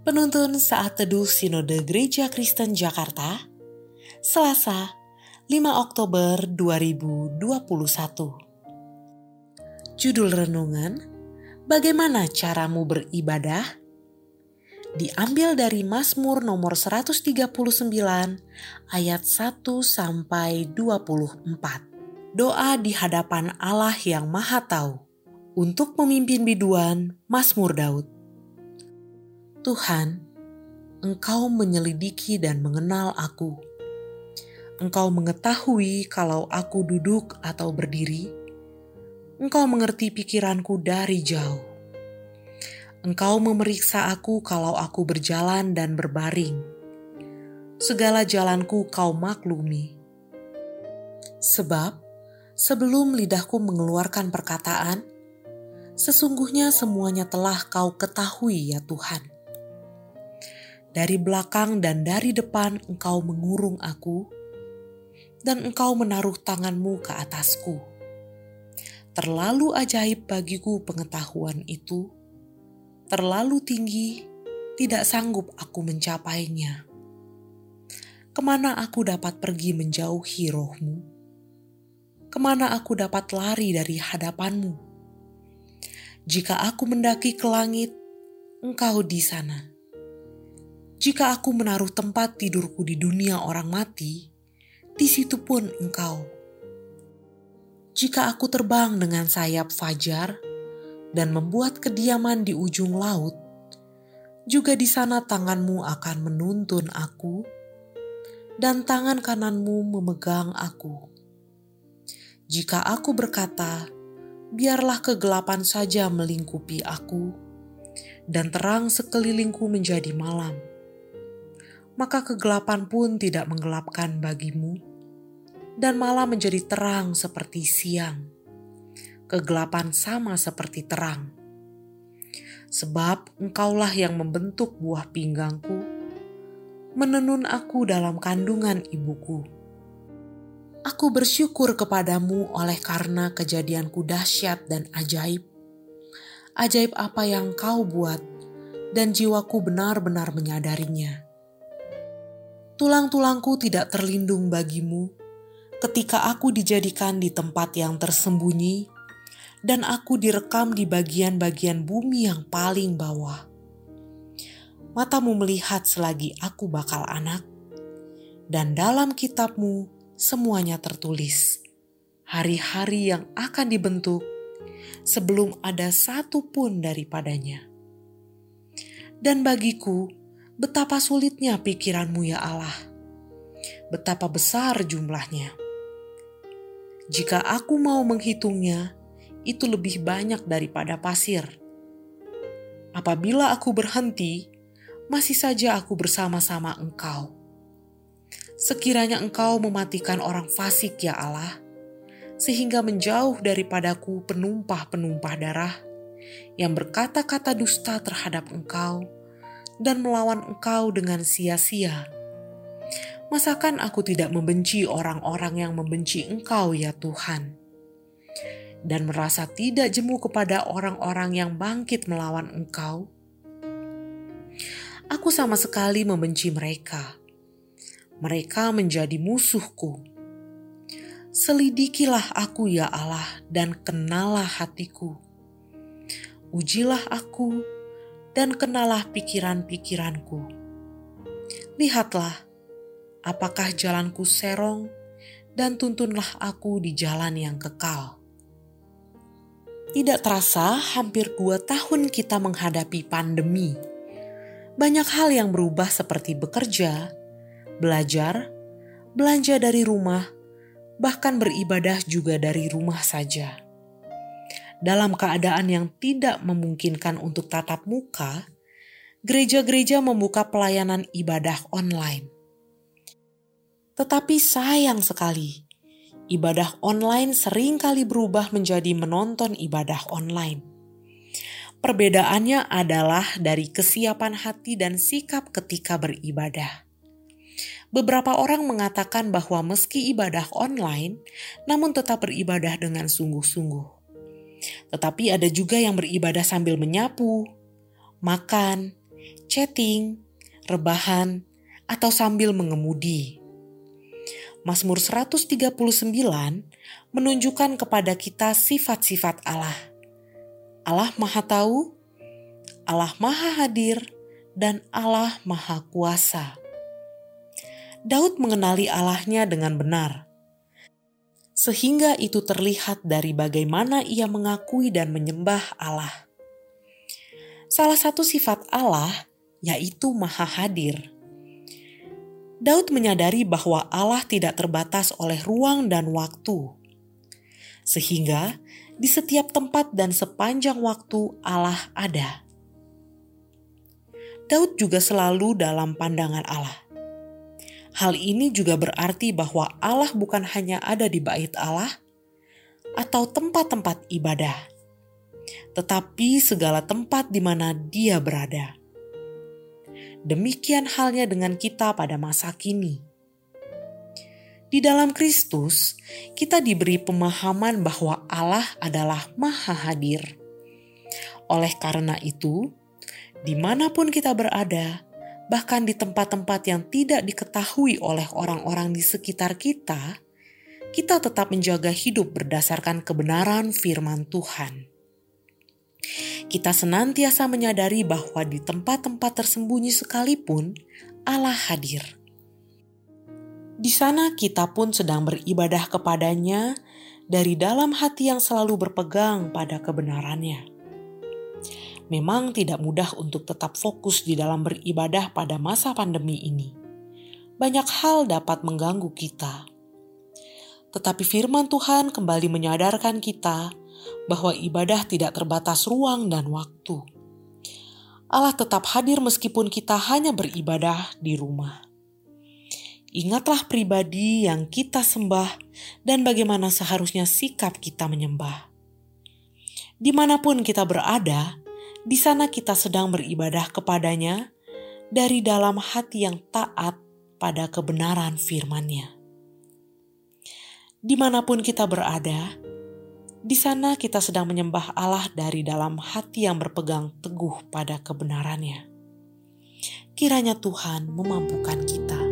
Penuntun Saat Teduh Sinode Gereja Kristen Jakarta, Selasa, 5 Oktober 2021. Judul Renungan, Bagaimana Caramu Beribadah? Diambil dari Mazmur nomor 139 ayat 1 sampai 24. Doa di hadapan Allah yang Maha Tahu untuk pemimpin biduan Mazmur Daud. Tuhan, Engkau menyelidiki dan mengenal aku. Engkau mengetahui kalau aku duduk atau berdiri. Engkau mengerti pikiranku dari jauh. Engkau memeriksa aku kalau aku berjalan dan berbaring. Segala jalanku kau maklumi. Sebab sebelum lidahku mengeluarkan perkataan, sesungguhnya semuanya telah kau ketahui ya Tuhan dari belakang dan dari depan engkau mengurung aku, dan engkau menaruh tanganmu ke atasku. Terlalu ajaib bagiku pengetahuan itu, terlalu tinggi, tidak sanggup aku mencapainya. Ke mana aku dapat pergi menjauhi rohmu? Ke mana aku dapat lari dari hadapanmu? Jika aku mendaki ke langit, engkau di sana jika aku menaruh tempat tidurku di dunia orang mati, di situ pun engkau. Jika aku terbang dengan sayap fajar dan membuat kediaman di ujung laut, juga di sana tanganmu akan menuntun aku, dan tangan kananmu memegang aku. Jika aku berkata, biarlah kegelapan saja melingkupi aku, dan terang sekelilingku menjadi malam maka kegelapan pun tidak menggelapkan bagimu, dan malah menjadi terang seperti siang. Kegelapan sama seperti terang, sebab Engkaulah yang membentuk buah pinggangku, menenun aku dalam kandungan ibuku. Aku bersyukur kepadamu oleh karena kejadianku dahsyat dan ajaib. Ajaib apa yang kau buat, dan jiwaku benar-benar menyadarinya tulang-tulangku tidak terlindung bagimu ketika aku dijadikan di tempat yang tersembunyi dan aku direkam di bagian-bagian bumi yang paling bawah. Matamu melihat selagi aku bakal anak, dan dalam kitabmu semuanya tertulis. Hari-hari yang akan dibentuk sebelum ada satu pun daripadanya. Dan bagiku, Betapa sulitnya pikiranmu ya Allah. Betapa besar jumlahnya. Jika aku mau menghitungnya, itu lebih banyak daripada pasir. Apabila aku berhenti, masih saja aku bersama-sama Engkau. Sekiranya Engkau mematikan orang fasik, ya Allah, sehingga menjauh daripadaku penumpah-penumpah darah yang berkata-kata dusta terhadap Engkau dan melawan engkau dengan sia-sia. Masakan aku tidak membenci orang-orang yang membenci engkau ya Tuhan? Dan merasa tidak jemu kepada orang-orang yang bangkit melawan engkau? Aku sama sekali membenci mereka. Mereka menjadi musuhku. Selidikilah aku ya Allah dan kenalah hatiku. Ujilah aku dan kenalah pikiran-pikiranku. Lihatlah, apakah jalanku serong, dan tuntunlah aku di jalan yang kekal. Tidak terasa, hampir dua tahun kita menghadapi pandemi. Banyak hal yang berubah, seperti bekerja, belajar, belanja dari rumah, bahkan beribadah juga dari rumah saja dalam keadaan yang tidak memungkinkan untuk tatap muka, gereja-gereja membuka pelayanan ibadah online. Tetapi sayang sekali, ibadah online sering kali berubah menjadi menonton ibadah online. Perbedaannya adalah dari kesiapan hati dan sikap ketika beribadah. Beberapa orang mengatakan bahwa meski ibadah online, namun tetap beribadah dengan sungguh-sungguh. Tetapi ada juga yang beribadah sambil menyapu, makan, chatting, rebahan, atau sambil mengemudi. Mazmur 139 menunjukkan kepada kita sifat-sifat Allah. Allah Maha Tahu, Allah Maha Hadir, dan Allah Maha Kuasa. Daud mengenali Allahnya dengan benar, sehingga itu terlihat dari bagaimana ia mengakui dan menyembah Allah. Salah satu sifat Allah yaitu Maha Hadir. Daud menyadari bahwa Allah tidak terbatas oleh ruang dan waktu, sehingga di setiap tempat dan sepanjang waktu Allah ada. Daud juga selalu dalam pandangan Allah. Hal ini juga berarti bahwa Allah bukan hanya ada di bait Allah atau tempat-tempat ibadah, tetapi segala tempat di mana Dia berada. Demikian halnya dengan kita pada masa kini. Di dalam Kristus, kita diberi pemahaman bahwa Allah adalah Maha Hadir. Oleh karena itu, di mana pun kita berada, bahkan di tempat-tempat yang tidak diketahui oleh orang-orang di sekitar kita, kita tetap menjaga hidup berdasarkan kebenaran firman Tuhan. Kita senantiasa menyadari bahwa di tempat-tempat tersembunyi sekalipun Allah hadir. Di sana kita pun sedang beribadah kepadanya dari dalam hati yang selalu berpegang pada kebenarannya. Memang tidak mudah untuk tetap fokus di dalam beribadah pada masa pandemi ini. Banyak hal dapat mengganggu kita. Tetapi firman Tuhan kembali menyadarkan kita bahwa ibadah tidak terbatas ruang dan waktu. Allah tetap hadir meskipun kita hanya beribadah di rumah. Ingatlah pribadi yang kita sembah dan bagaimana seharusnya sikap kita menyembah. Di mana pun kita berada, di sana kita sedang beribadah kepadanya dari dalam hati yang taat pada kebenaran firman-Nya. Di mana pun kita berada, di sana kita sedang menyembah Allah dari dalam hati yang berpegang teguh pada kebenarannya. Kiranya Tuhan memampukan kita.